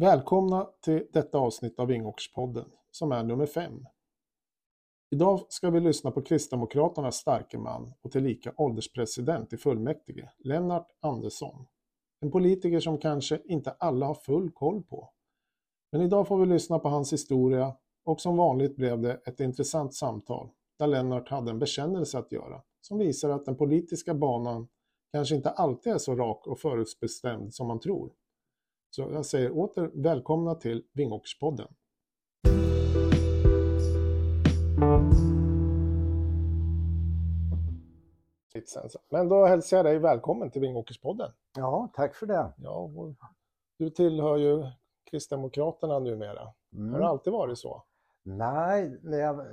Välkomna till detta avsnitt av Vingåkerspodden, som är nummer fem. Idag ska vi lyssna på Kristdemokraternas starke man och tillika ålderspresident i fullmäktige, Lennart Andersson. En politiker som kanske inte alla har full koll på. Men idag får vi lyssna på hans historia och som vanligt blev det ett intressant samtal där Lennart hade en bekännelse att göra som visar att den politiska banan kanske inte alltid är så rak och förutbestämd som man tror. Så jag säger åter välkomna till Vingåkerspodden. Men då hälsar jag dig välkommen till Vingåkerspodden. Ja, tack för det. Ja, du tillhör ju Kristdemokraterna numera. Mm. Har det alltid varit så? Nej, när jag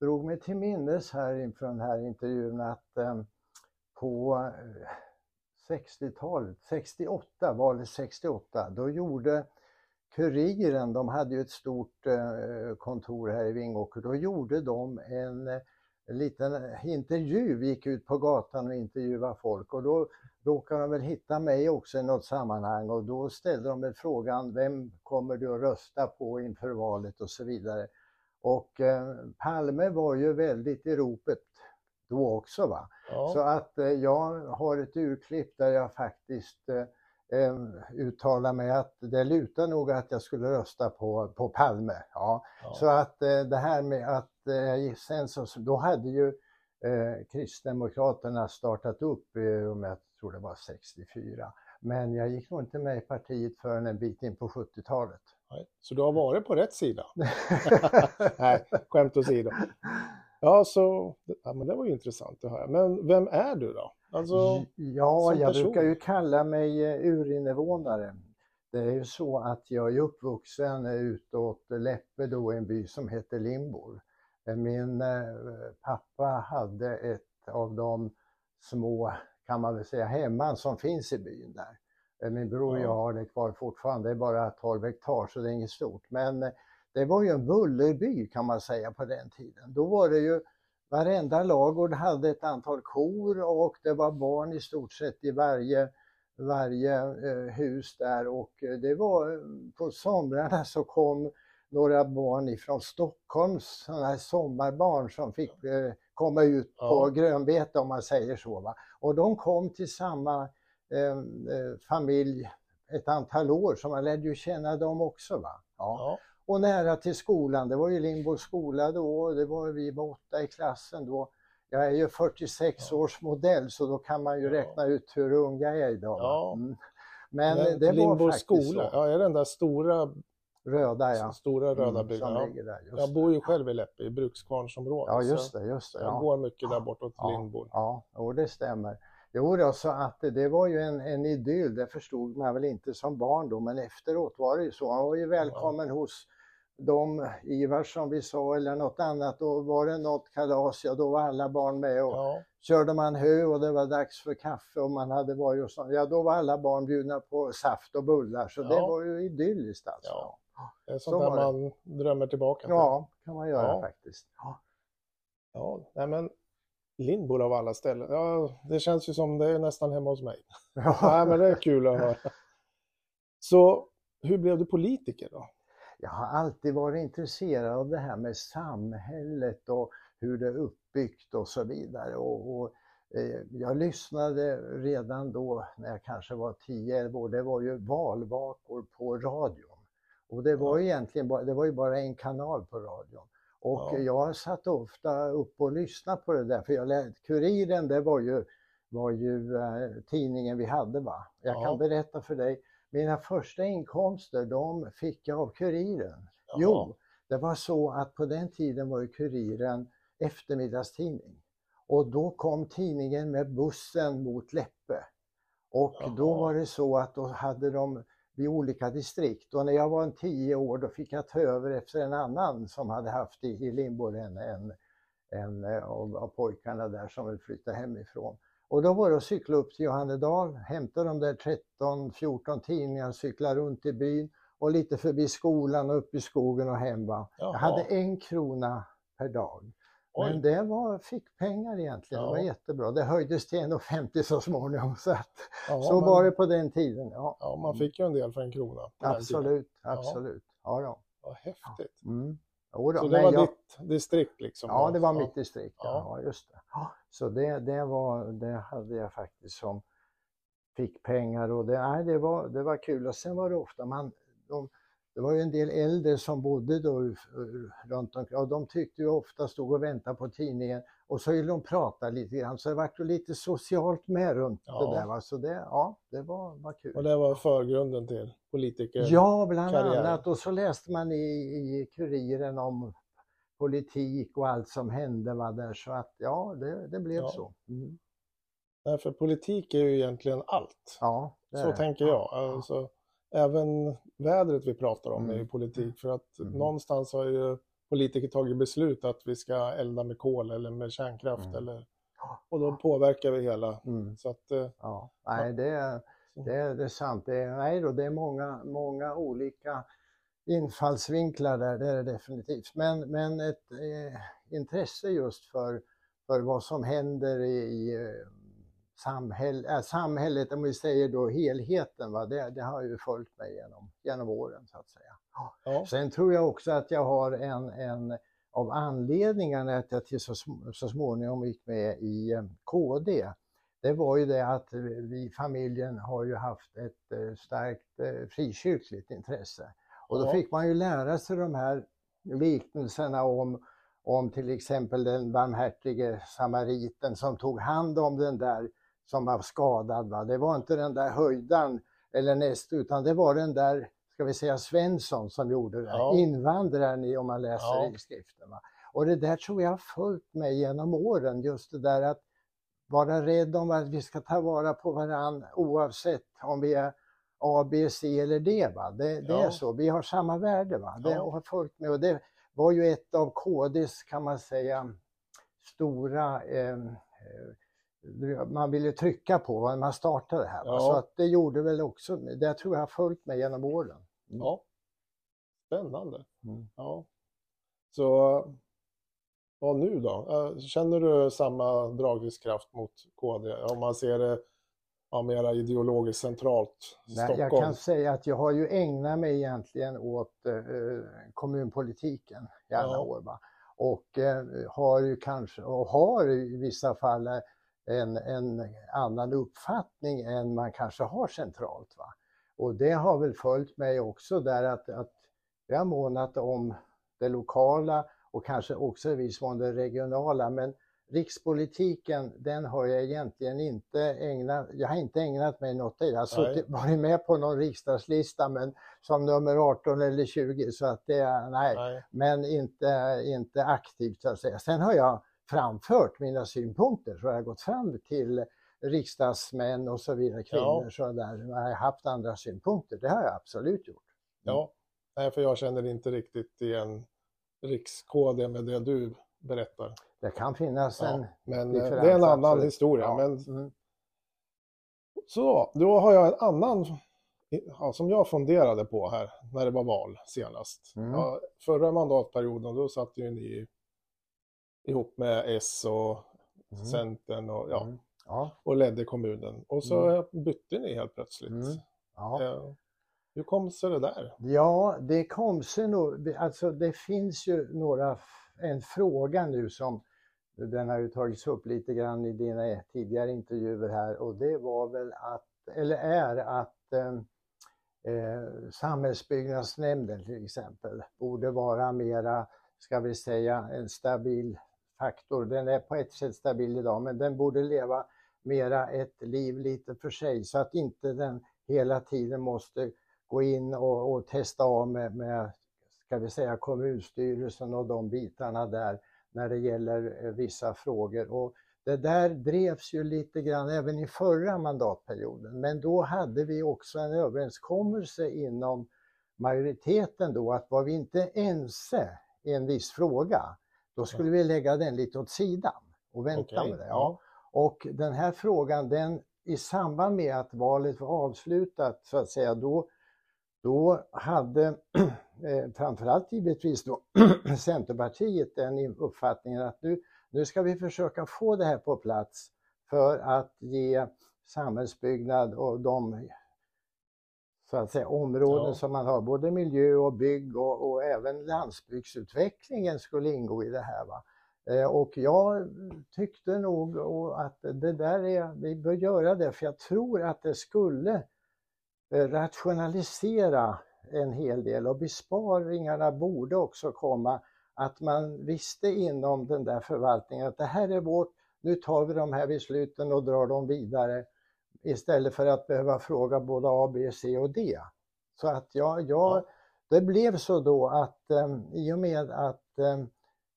drog mig till minnes här inför den här intervjun att eh, på 60-talet, 68, valet 68, då gjorde Kuriren, de hade ju ett stort eh, kontor här i Vingåker, då gjorde de en, en liten intervju, gick ut på gatan och intervjuade folk och då råkade de väl hitta mig också i något sammanhang och då ställde de väl frågan, vem kommer du att rösta på inför valet och så vidare. Och eh, Palme var ju väldigt i ropet då också. Va? Ja. Så att eh, jag har ett urklipp där jag faktiskt eh, uttalar mig att det lutar nog att jag skulle rösta på, på Palme. Ja. ja. Så att eh, det här med att sen så, då hade ju eh, Kristdemokraterna startat upp, eh, om jag tror det var 64. Men jag gick nog inte med i partiet förrän en bit in på 70-talet. Så du har varit på rätt sida? Nej, skämt åsido. Ja, så, ja, men det var ju intressant att höra. Men vem är du då? Alltså, ja, jag brukar ju kalla mig eh, urinvånare. Det är ju så att jag är uppvuxen utåt Läppe då i en by som heter Limbor. Eh, min eh, pappa hade ett av de små, kan man väl säga, hemman som finns i byn där. Min bror och jag har det kvar fortfarande, det är bara 12 hektar så det är inget stort. Men det var ju en bullerby kan man säga på den tiden. Då var det ju varenda lagård hade ett antal kor och det var barn i stort sett i varje, varje eh, hus där och det var på somrarna så kom några barn ifrån Stockholm, sådana här sommarbarn som fick eh, komma ut på ja. grönbete om man säger så. Va? Och de kom till samma eh, eh familj ett antal år så man lärde ju känna dem också. Va? Ja. ja och nära till skolan. Det var ju Limbo skola då, det var, vi var åtta i klassen då. Jag är ju 46 ja. års modell så då kan man ju räkna ut hur ung jag är idag. Ja. Mm. Men, Men det Limbo var faktiskt skola, så. ja, är den där stora Röda ja. Stora röda mm, byggnaden. Ja. Jag bor ju själv i Läppe i Brukskvarnsområdet. Ja just det, just det. Jag går mycket där bortåt ja, Lindbo. Ja, och det stämmer. Jo då, så att det var ju en, en idyll, det förstod man väl inte som barn då, men efteråt var det ju så. Han var ju välkommen ja. hos de Ivar som vi sa eller något annat, då var det något kalas, ja då var alla barn med och ja. körde man hö och det var dags för kaffe och man hade varit och så, ja då var alla barn bjudna på saft och bullar så ja. det var ju idylliskt alltså. Ja. Det är sånt så där man drömmer tillbaka till. Ja, kan man göra faktiskt. Ja, ja nej men Lindbor av alla ställen, ja det känns ju som det är nästan hemma hos mig. Ja. nej men det är kul att höra. Så hur blev du politiker då? Jag har alltid varit intresserad av det här med samhället och hur det är uppbyggt och så vidare. Och, och eh, jag lyssnade redan då när jag kanske var 10-11 år, det var ju valvakor på radion. Och det var ju egentligen bara, det var ju bara en kanal på radion. Och ja. jag satt ofta upp och lyssnade på det där, för jag lärde, Kuriren det var ju, var ju eh, tidningen vi hade va. Jag ja. kan berätta för dig, mina första inkomster de fick jag av Kuriren. Jaha. Jo, det var så att på den tiden var ju Kuriren eftermiddagstidning. Och då kom tidningen med bussen mot Läppe. Och Jaha. då var det så att då hade de vid olika distrikt och när jag var en tio år då fick jag ta över efter en annan som hade haft i, i Limborg en, en, en av, av pojkarna där som vill flytta hemifrån. Och då var det att cykla upp till Johannedal, hämta de där 13-14 tidningarna, cykla runt i byn och lite förbi skolan och upp i skogen och hem. Jag hade en krona per dag. Oj. Men det var fickpengar egentligen, ja. det var jättebra. Det höjdes till 1,50 så småningom. Så, att, ja, så men... var det på den tiden. Ja. ja, man fick ju en del för en krona. Absolut, absolut. Ja. Ja, Vad häftigt. Mm. Då, så det var jag... ditt distrikt? Liksom, ja, det var mitt distrikt. Ja. just det. Så det, det, var, det hade jag faktiskt som fick pengar och det, nej, det, var, det var kul. Och sen var det ofta man, de, det var ju en del äldre som bodde då runt omkring och de tyckte ju ofta stod och väntade på tidningen och så ville de prata lite grann så det vart lite socialt med runt ja. det där. Va? Så det, ja, det var, var kul. Och det var förgrunden till politiker Ja, bland karriär. annat. Och så läste man i, i Kuriren om politik och allt som hände va, där så att ja, det, det blev ja. så. Mm. Nej, för politik är ju egentligen allt. Ja, så tänker jag. Alltså, även vädret vi pratar om mm. är ju politik för att mm. någonstans har ju politiker tagit beslut att vi ska elda med kol eller med kärnkraft mm. eller och då påverkar vi hela. Mm. Så att, eh, ja, nej, det är, det är, det är sant. Det är, nej då, det är många, många olika infallsvinklar där, det är det definitivt. Men, men ett eh, intresse just för, för vad som händer i, i eh, samhäll, äh, samhället, om vi säger då helheten, va? Det, det har ju följt mig genom, genom åren så att säga. Ja. Sen tror jag också att jag har en, en av anledningarna att jag till så, så småningom gick med i eh, KD, det var ju det att vi familjen har ju haft ett eh, starkt eh, frikyrkligt intresse. Och då fick man ju lära sig de här liknelserna om, om till exempel den barmhärtige samariten som tog hand om den där som var skadad. Va? Det var inte den där höjdaren eller näst, utan det var den där, ska vi säga Svensson som gjorde det. Ja. Invandraren om man läser ja. i skriften. Va? Och det där tror jag har följt mig genom åren, just det där att vara rädd om att vi ska ta vara på varandra oavsett om vi är A, B, C eller D. Va? Det, det ja. är så, vi har samma värde. Va? Det har följt mig och det var ju ett av KDs, kan man säga, stora eh, man ville trycka på när man startade det här. Ja. Så att det gjorde väl också, det tror jag har följt mig genom åren. Mm. Ja, spännande. Mm. Ja. Så vad nu då? Eh, känner du samma dragningskraft mot KD om man ser det ja, mera ideologiskt centralt? Nej, jag kan säga att jag har ju ägnat mig egentligen åt eh, kommunpolitiken i alla ja. år. Va? Och eh, har ju kanske, och har i vissa fall eh, en, en annan uppfattning än man kanske har centralt. Va? Och det har väl följt mig också där att, att jag har månat om det lokala och kanske också i viss mån det regionala. Men rikspolitiken, den har jag egentligen inte ägnat, jag har inte ägnat mig något i. Jag har suttit, varit med på någon riksdagslista men som nummer 18 eller 20 så att det, nej, nej. men inte, inte aktivt så att säga. Sen har jag framfört mina synpunkter så har jag gått fram till riksdagsmän och så vidare, kvinnor ja. så där, jag har haft andra synpunkter. Det har jag absolut gjort. Mm. Ja, Nej, för jag känner inte riktigt igen rikskode med det du berättar. Det kan finnas en ja, Men det är en annan absolut. historia. Ja. Men... Mm. Så, då har jag en annan ja, som jag funderade på här när det var val senast. Mm. Ja, förra mandatperioden då satt ju ni ihop med S och mm. Centern och, ja, mm. ja. och ledde kommunen. Och så mm. bytte ni helt plötsligt. Mm. Ja. Eh, hur kom sig det där? Ja, det kom sig nog, alltså det finns ju några, en fråga nu som den har ju tagits upp lite grann i dina tidigare intervjuer här och det var väl att, eller är att eh, eh, samhällsbyggnadsnämnden till exempel borde vara mera, ska vi säga, en stabil faktor. Den är på ett sätt stabil idag men den borde leva mera ett liv lite för sig så att inte den hela tiden måste gå in och, och testa av med, med, ska vi säga, kommunstyrelsen och de bitarna där när det gäller eh, vissa frågor. Och det där drevs ju lite grann även i förra mandatperioden men då hade vi också en överenskommelse inom majoriteten då att var vi inte ense i en viss fråga då skulle vi lägga den lite åt sidan och vänta okay. med det. Ja. Och den här frågan, den i samband med att valet var avslutat så att säga, då, då hade eh, framförallt givetvis då Centerpartiet den uppfattningen att nu, nu ska vi försöka få det här på plats för att ge samhällsbyggnad och de så att säga, områden ja. som man har, både miljö och bygg och, och, även landsbygdsutvecklingen skulle ingå i det här. Va? Eh, och jag tyckte nog att det där är, vi bör göra det för jag tror att det skulle eh, rationalisera en hel del och besparingarna borde också komma att man visste inom den där förvaltningen att det här är vårt, nu tar vi de här besluten och drar dem vidare istället för att behöva fråga både A, B, C och D. Så att jag, jag ja. det blev så då att um, i och med att um,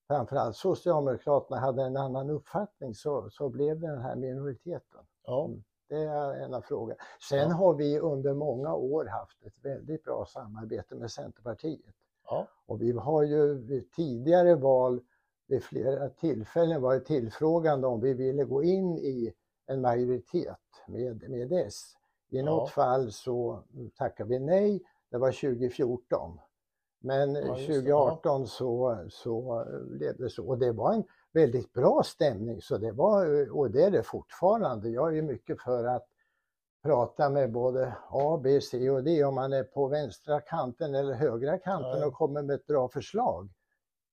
framförallt Socialdemokraterna hade en annan uppfattning så, så blev det den här minoriteten. Ja. Mm, det är en av frågorna. Sen ja. har vi under många år haft ett väldigt bra samarbete med Centerpartiet. Ja. Och vi har ju vid tidigare val vid flera tillfällen varit tillfrågande om vi ville gå in i en majoritet med, med S. I något fall så tackade vi nej, det var 2014. Men ja, 2018 så, så blev det så. Och det var en väldigt bra stämning, så det var, och det är det fortfarande. Jag är mycket för att prata med både A, B, C och D om man är på vänstra kanten eller högra kanten ja. och kommer med ett bra förslag.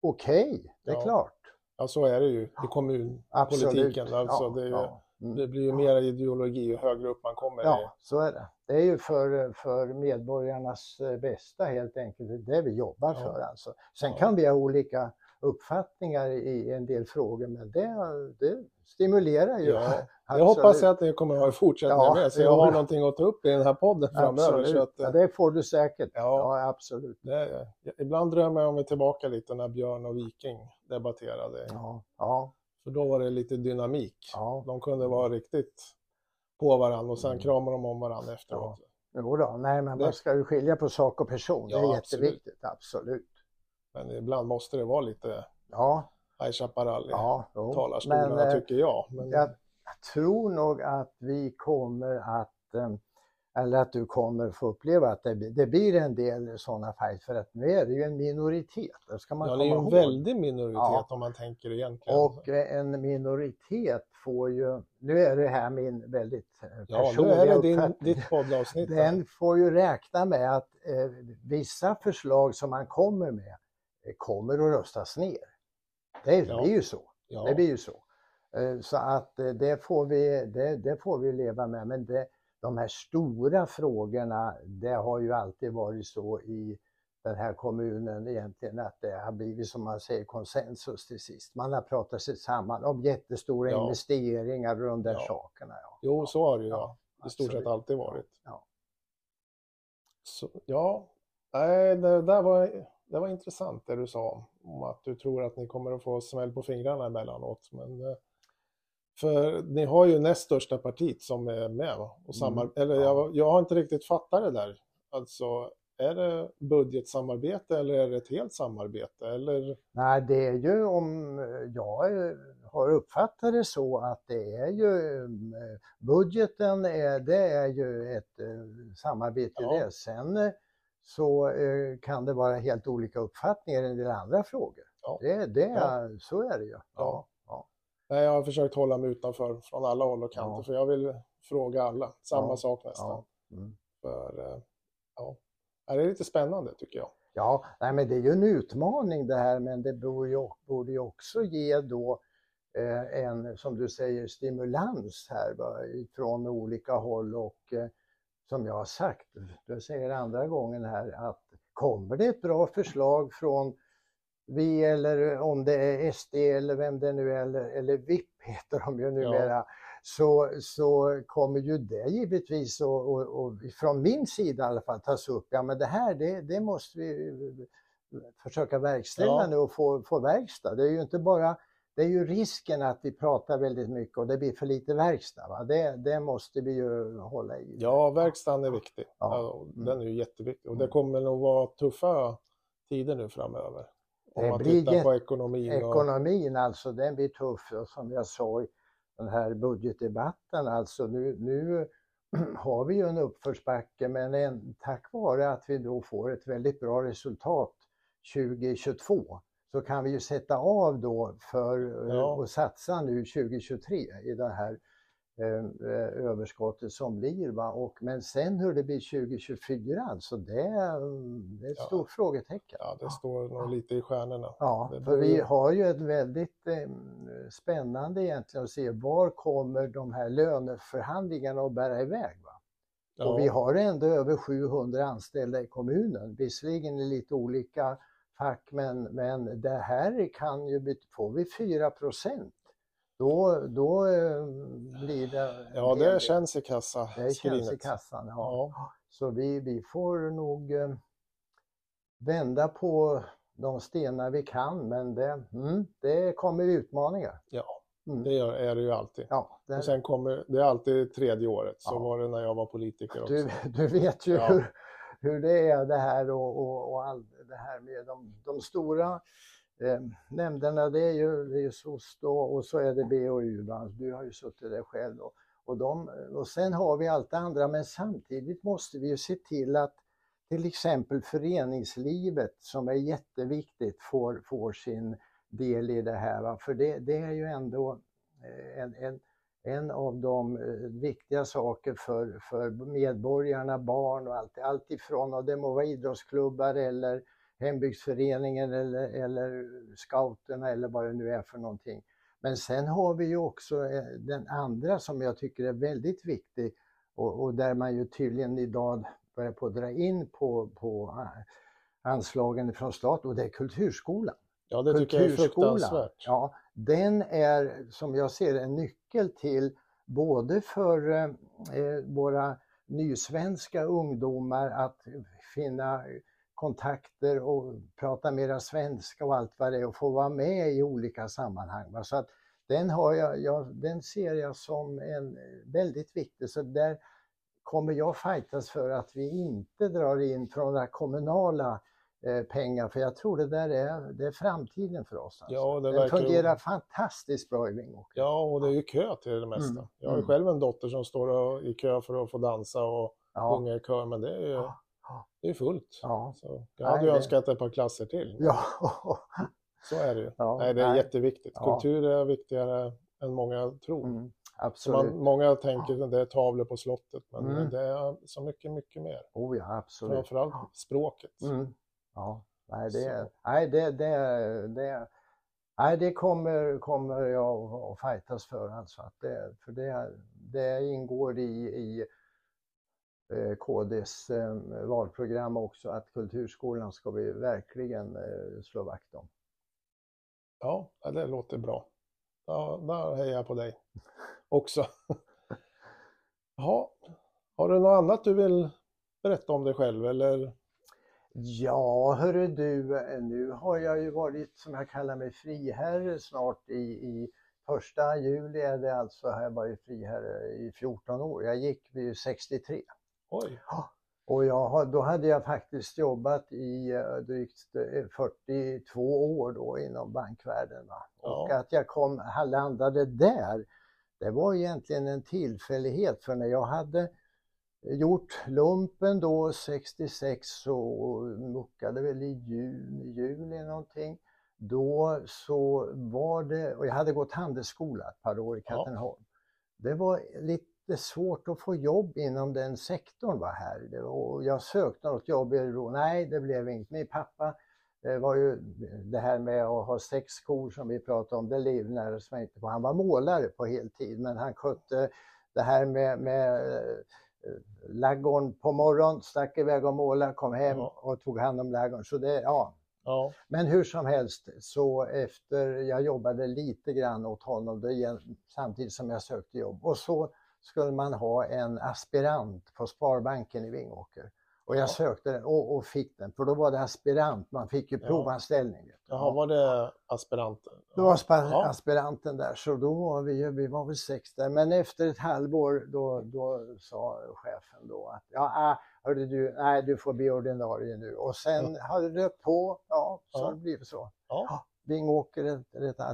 Okej, okay, det är ja. klart. Ja, så är det ju i kommunpolitiken. Alltså, ja, det är ju, Mm. Det blir ju mer ideologi ju högre upp man kommer. Ja, så är det. Det är ju för, för medborgarnas eh, bästa helt enkelt, det är det vi jobbar ja. för alltså. Sen ja. kan vi ha olika uppfattningar i en del frågor, men det, det stimulerar ju. Ja. Jag hoppas att det kommer att ha fortsättning ja, med, så jag har någonting att ta upp i den här podden framöver. Så att, ja, det får du säkert. Ja, ja absolut. Det, ibland drömmer jag mig tillbaka lite när Björn och Viking debatterade. Ja, ja. För då var det lite dynamik. Ja. De kunde vara riktigt på varandra och sen mm. kramade de om varandra efteråt. Ja. Jo då, nej men man ska ju skilja på sak och person. Ja, det är jätteviktigt, absolut. Men ibland måste det vara lite ja. High Chaparral i ja, talarstolarna men, tycker jag. Men... Jag tror nog att vi kommer att um, eller att du kommer få uppleva att det, det blir en del sådana fights för att nu är det ju en minoritet. Det ska man ja, det är ju en väldig minoritet ja. om man tänker egentligen. Och en minoritet får ju, nu är det här min väldigt personliga eh, Ja, nu är det din, ditt poddavsnitt. Den får ju räkna med att eh, vissa förslag som man kommer med eh, kommer att röstas ner. Det ja. blir ju så. Ja. Det blir ju så. Eh, så att eh, det får, vi, det, det får vi leva med. Men det, de här stora frågorna, det har ju alltid varit så i den här kommunen egentligen att det har blivit som man säger konsensus till sist. Man har pratat sig samman om jättestora ja. investeringar och de där ja. sakerna. Ja. Jo, så har det ju ja, i stort sett alltid varit. Ja, så, ja. Nej, det där var, det var intressant det du sa om att du tror att ni kommer att få smäll på fingrarna emellanåt. Men eh, för ni har ju näst största partiet som är med och samar mm. eller jag, jag har inte riktigt fattat det där. Alltså, är det budgetsamarbete eller är det ett helt samarbete? Eller? Nej, det är ju om jag har uppfattat det så att det är ju budgeten, är, det är ju ett eh, samarbete ja. det. Sen eh, så eh, kan det vara helt olika uppfattningar i en del andra frågor. Ja. Det, det, ja. Så är det ju. Ja. Nej, jag har försökt hålla mig utanför från alla håll och kanter, ja. för jag vill fråga alla samma ja. sak nästan. Ja. Mm. För, eh, ja, det är lite spännande tycker jag. Ja, nej, men det är ju en utmaning det här, men det borde ju, borde ju också ge då eh, en, som du säger, stimulans här va, från olika håll och eh, som jag har sagt, du säger andra gången här, att kommer det ett bra förslag från vi eller om det är SD eller vem det nu är, eller, eller VIP heter de ju numera, ja. så, så kommer ju det givetvis och, och, och, från min sida i alla fall tas upp. Ja men det här det, det måste vi försöka verkställa ja. nu och få, få verkstad. Det är ju inte bara det är ju risken att vi pratar väldigt mycket och det blir för lite verkstad. Va? Det, det måste vi ju hålla i. Ja, verkstaden är viktig. Ja. Den är ju jätteviktig och det mm. kommer nog vara tuffa tider nu framöver. Om man tittar på ekonomin. Och... Ekonomin alltså, den blir tuff. Och som jag sa i den här budgetdebatten, alltså nu, nu har vi ju en uppförsbacke men en, tack vare att vi då får ett väldigt bra resultat 2022 så kan vi ju sätta av då för ja. och satsa nu 2023 i det här överskottet som blir. Va? Och, men sen hur det blir 2024, alltså det, det är ett ja. stort frågetecken. Ja, det står nog lite i stjärnorna. Ja, det för vi har ju ett väldigt eh, spännande egentligen att se var kommer de här löneförhandlingarna att bära iväg. Va? Ja. Och vi har ändå över 700 anställda i kommunen, visserligen i lite olika fack, men, men det här kan ju, får vi 4 procent då, då eh, blir det... Ja, det känns i kassa. Det känns i kassan, ja. ja. Så vi, vi får nog eh, vända på de stenar vi kan, men det, mm, det kommer utmaningar. Ja, mm. det är det ju alltid. Ja, det... Och sen kommer, det är alltid tredje året, så ja. var det när jag var politiker också. Du, du vet ju ja. hur, hur det är det här och, och, och all, det här med de, de stora Eh, nämnderna det är ju, det är SOS då, och så är det BOU, du har ju suttit där själv. Då. Och, de, och sen har vi allt det andra men samtidigt måste vi ju se till att till exempel föreningslivet som är jätteviktigt får, får sin del i det här. Va? För det, det är ju ändå eh, en, en, en av de eh, viktiga saker för, för medborgarna, barn och allt, allt ifrån, och det må vara idrottsklubbar eller hembygdsföreningen eller, eller scouterna eller vad det nu är för någonting. Men sen har vi ju också eh, den andra som jag tycker är väldigt viktig och, och där man ju tydligen idag börjar på dra in på, på eh, anslagen från stat och det är kulturskolan. Ja, det tycker jag är fruktansvärt. Ja, den är som jag ser en nyckel till både för eh våra nysvenska ungdomar att finna kontakter och prata mera svenska och allt vad det är och få vara med i olika sammanhang. Så att den, har jag, jag, den ser jag som en väldigt viktig, så där kommer jag fightas för att vi inte drar in från några kommunala eh, pengar, för jag tror det där är, det är framtiden för oss. Alltså. Ja, det den fungerar fantastiskt bra i Vingåker. Ja, och det är ju kö till det mesta. Mm. Jag har mm. själv en dotter som står i kö för att få dansa och ja. sjunga i kör, men det är ju ja. Det är fullt. Ja. Så jag hade Nej, ju önskat ett par klasser till. Ja. Så är det ju. Ja. Nej, det är Nej. jätteviktigt. Kultur är viktigare än många tror. Mm. Absolut. Man, många tänker att det är tavlor på slottet, men mm. det är så mycket, mycket mer. Oh ja, absolut. Framförallt språket. Mm. Ja, nej det, nej, det, det, det, nej, det kommer, kommer jag att fightas för. Alltså, att det, för det, det ingår i, i KDs eh, valprogram också att kulturskolan ska vi verkligen eh, slå vakt om. Ja, det låter bra. Ja, där hejar jag på dig också. Ja, har du något annat du vill berätta om dig själv eller? Ja, hörru du, nu har jag ju varit, som jag kallar mig, friherre snart i, i första juli är det alltså, har jag varit friherre i 14 år. Jag gick vid 63. Oj. Och jag, då hade jag faktiskt jobbat i eh, drygt 42 eh, år då inom bankvärlden. Va? Ja. Och att jag kom, landade där, det var egentligen en tillfällighet för när jag hade gjort lumpen då 66 och muckade väl i juni, juli någonting. Då så var det, och jag hade gått handelsskola ett par år i Katrineholm. Ja. Det var lite jättesvårt att få jobb inom den sektorn var här. Och jag sökte något jobb i Örebro. Nej, det blev inget. Min pappa det var ju det här med att ha sex kor som vi pratade om, det livnärdes mig inte på. Han var målare på heltid, men han skötte det här med, med eh, laggorn på morgonen, stack iväg och målade, kom hem och tog hand om laggorn. Så det, ja. ja. Men hur som helst, så efter, jag jobbade lite grann åt honom det, samtidigt som jag sökte jobb. Och så skulle man ha en aspirant på Sparbanken i Vingåker. Och jag ja. sökte den och, och, fick den, för då var det aspirant, man fick ju provanställning. Jaha, var det aspiranten? Då var ja. aspiranten där, så då var vi, vi var väl sex där. Men efter ett halvår då, då sa chefen då att ja, äh, hörde du, nej du får bli ordinarie nu. Och sen ja. hade det på, ja, så ja. det blivit så. Ja. Vingåker,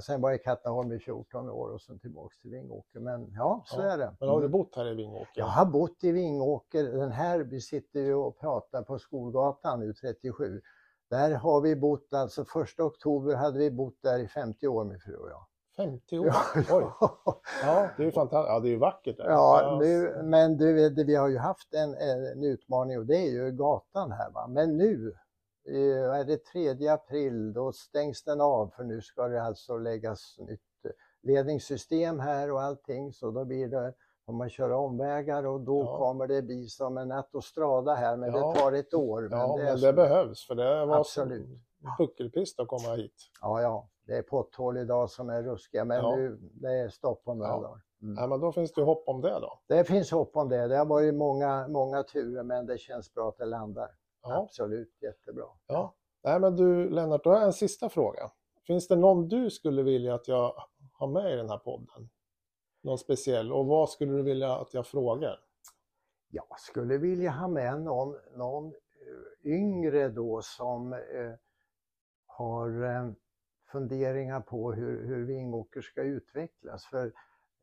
sen var jag i Katrineholm i 14 år och sen tillbaks till Vingåker. Men ja, så ja. är det. Men har du mm. bott här i Vingåker? Jag har bott i Vingåker. Den här, vi sitter ju och pratar på Skolgatan nu, 37. Där har vi bott, alltså första oktober hade vi bott där i 50 år min fru och jag. 50 år? Oj! Ja, det är ju fantastiskt. Ja, det är ju vackert där. Ja, nu, men du, vi har ju haft en, en utmaning och det är ju gatan här. Va? Men nu är det 3 april, då stängs den av för nu ska det alltså läggas nytt ledningssystem här och allting så då blir det om man kör omvägar och då ja. kommer det bli som en autostrada här men ja. det tar ett år. Men ja, det, men det behövs för det var Absolut. puckelpist att komma hit. Ja, ja, det är potthål idag som är ruskiga men ja. nu det är stopp om några dagar. Mm. Ja, men då finns det hopp om det då? Det finns hopp om det. Det har varit många, många turer men det känns bra att det landar. Ja. Absolut, jättebra. Ja. Nej, men du Lennart, då har jag en sista fråga. Finns det någon du skulle vilja att jag har med i den här podden? Någon speciell? Och vad skulle du vilja att jag frågar? Jag skulle vilja ha med någon, någon eh, yngre då som eh, har eh, funderingar på hur, hur Vingåker ska utvecklas. För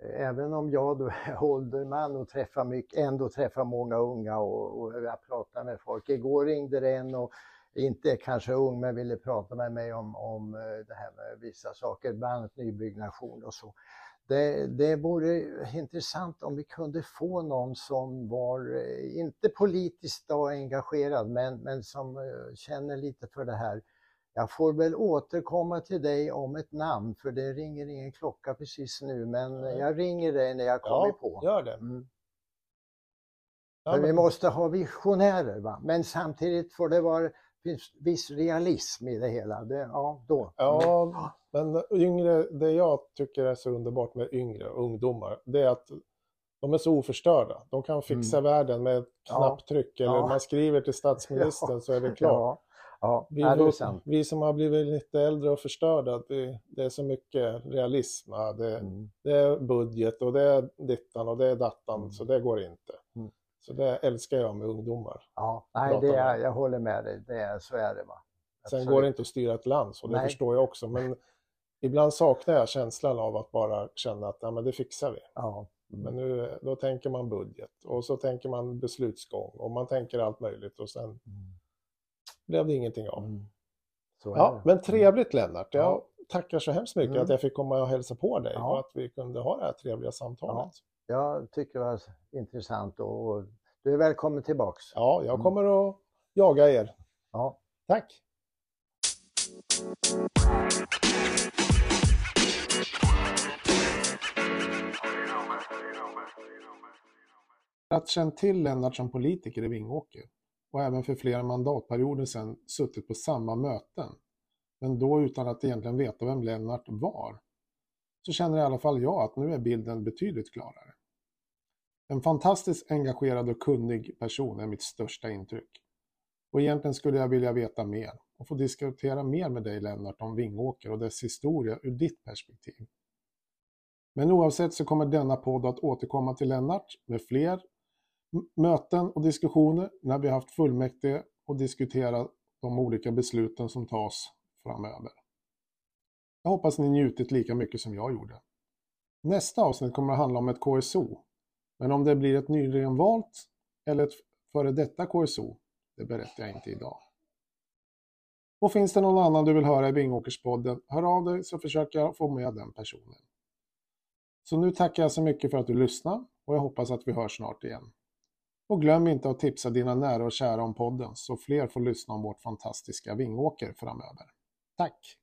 även om jag då är ålderman och träffar mycket, ändå träffar många unga och, och jag pratar med folk. Igår ringde det en och inte kanske ung men ville prata med mig om, om eh, det här med vissa saker, bland annat nybyggnation och så. Det, det vore intressant om vi kunde få någon som var, eh, inte politiskt engagerad, men, men som eh, känner lite för det här jag får väl återkomma till dig om ett namn för det ringer ingen klocka precis nu men jag ringer dig när jag kommer ja, på. gör det. Mm. Ja, men... Vi måste ha visionärer va? men samtidigt får det vara finns viss realism i det hela. Det, ja, då. Ja, mm. men yngre, det jag tycker är så underbart med yngre ungdomar, det är att de är så oförstörda. De kan fixa mm. världen med ett knapptryck ja. eller ja. man skriver till statsministern så är det klart. Ja, vi, är vi som har blivit lite äldre och förstörda, det, det är så mycket realism. Det, mm. det, är budget och det är dittan och det är dattan, mm. så det går inte. Mm. Så det älskar jag med ungdomar. Ja, nej, det är, jag håller med dig. Det är, så är det. Va? Sen går det inte att styra ett land, så det nej. förstår jag också. Men ibland saknar jag känslan av att bara känna att ja, men det fixar vi. Ja. Mm. Men nu, då tänker man budget och så tänker man beslutsgång och man tänker allt möjligt och sen mm blev det ingenting av. Mm. ja, men trevligt Lennart. Jag ja. tackar så hemskt mycket mm. att jag fick komma och hälsa på dig ja. och att vi kunde ha det här trevliga samtalet. Ja. Jag tycker det var intressant och du är välkommen tillbaks. Ja, jag mm. kommer att jaga er. Ja. Tack! Att känt till Lennart som politiker i Vingåker och även för flera mandatperioder sedan suttit på samma möten, men då utan att egentligen veta vem Lennart var, så känner i alla fall jag att nu är bilden betydligt klarare. En fantastiskt engagerad och kunnig person är mitt största intryck. Och egentligen skulle jag vilja veta mer och få diskutera mer med dig Lennart om Vingåker och dess historia ur ditt perspektiv. Men oavsett så kommer denna podd att återkomma till Lennart med fler möten och diskussioner när vi haft fullmäktige och diskuterat de olika besluten som tas framöver. Jag hoppas ni njutit lika mycket som jag gjorde. Nästa avsnitt kommer att handla om ett KSO, men om det blir ett nyligen valt eller ett före detta KSO, det berättar jag inte idag. Och finns det någon annan du vill höra i Vingåkerspodden, hör av dig så försöker jag få med den personen. Så nu tackar jag så mycket för att du lyssnade och jag hoppas att vi hörs snart igen. Och glöm inte att tipsa dina nära och kära om podden så fler får lyssna om vårt fantastiska Vingåker framöver. Tack!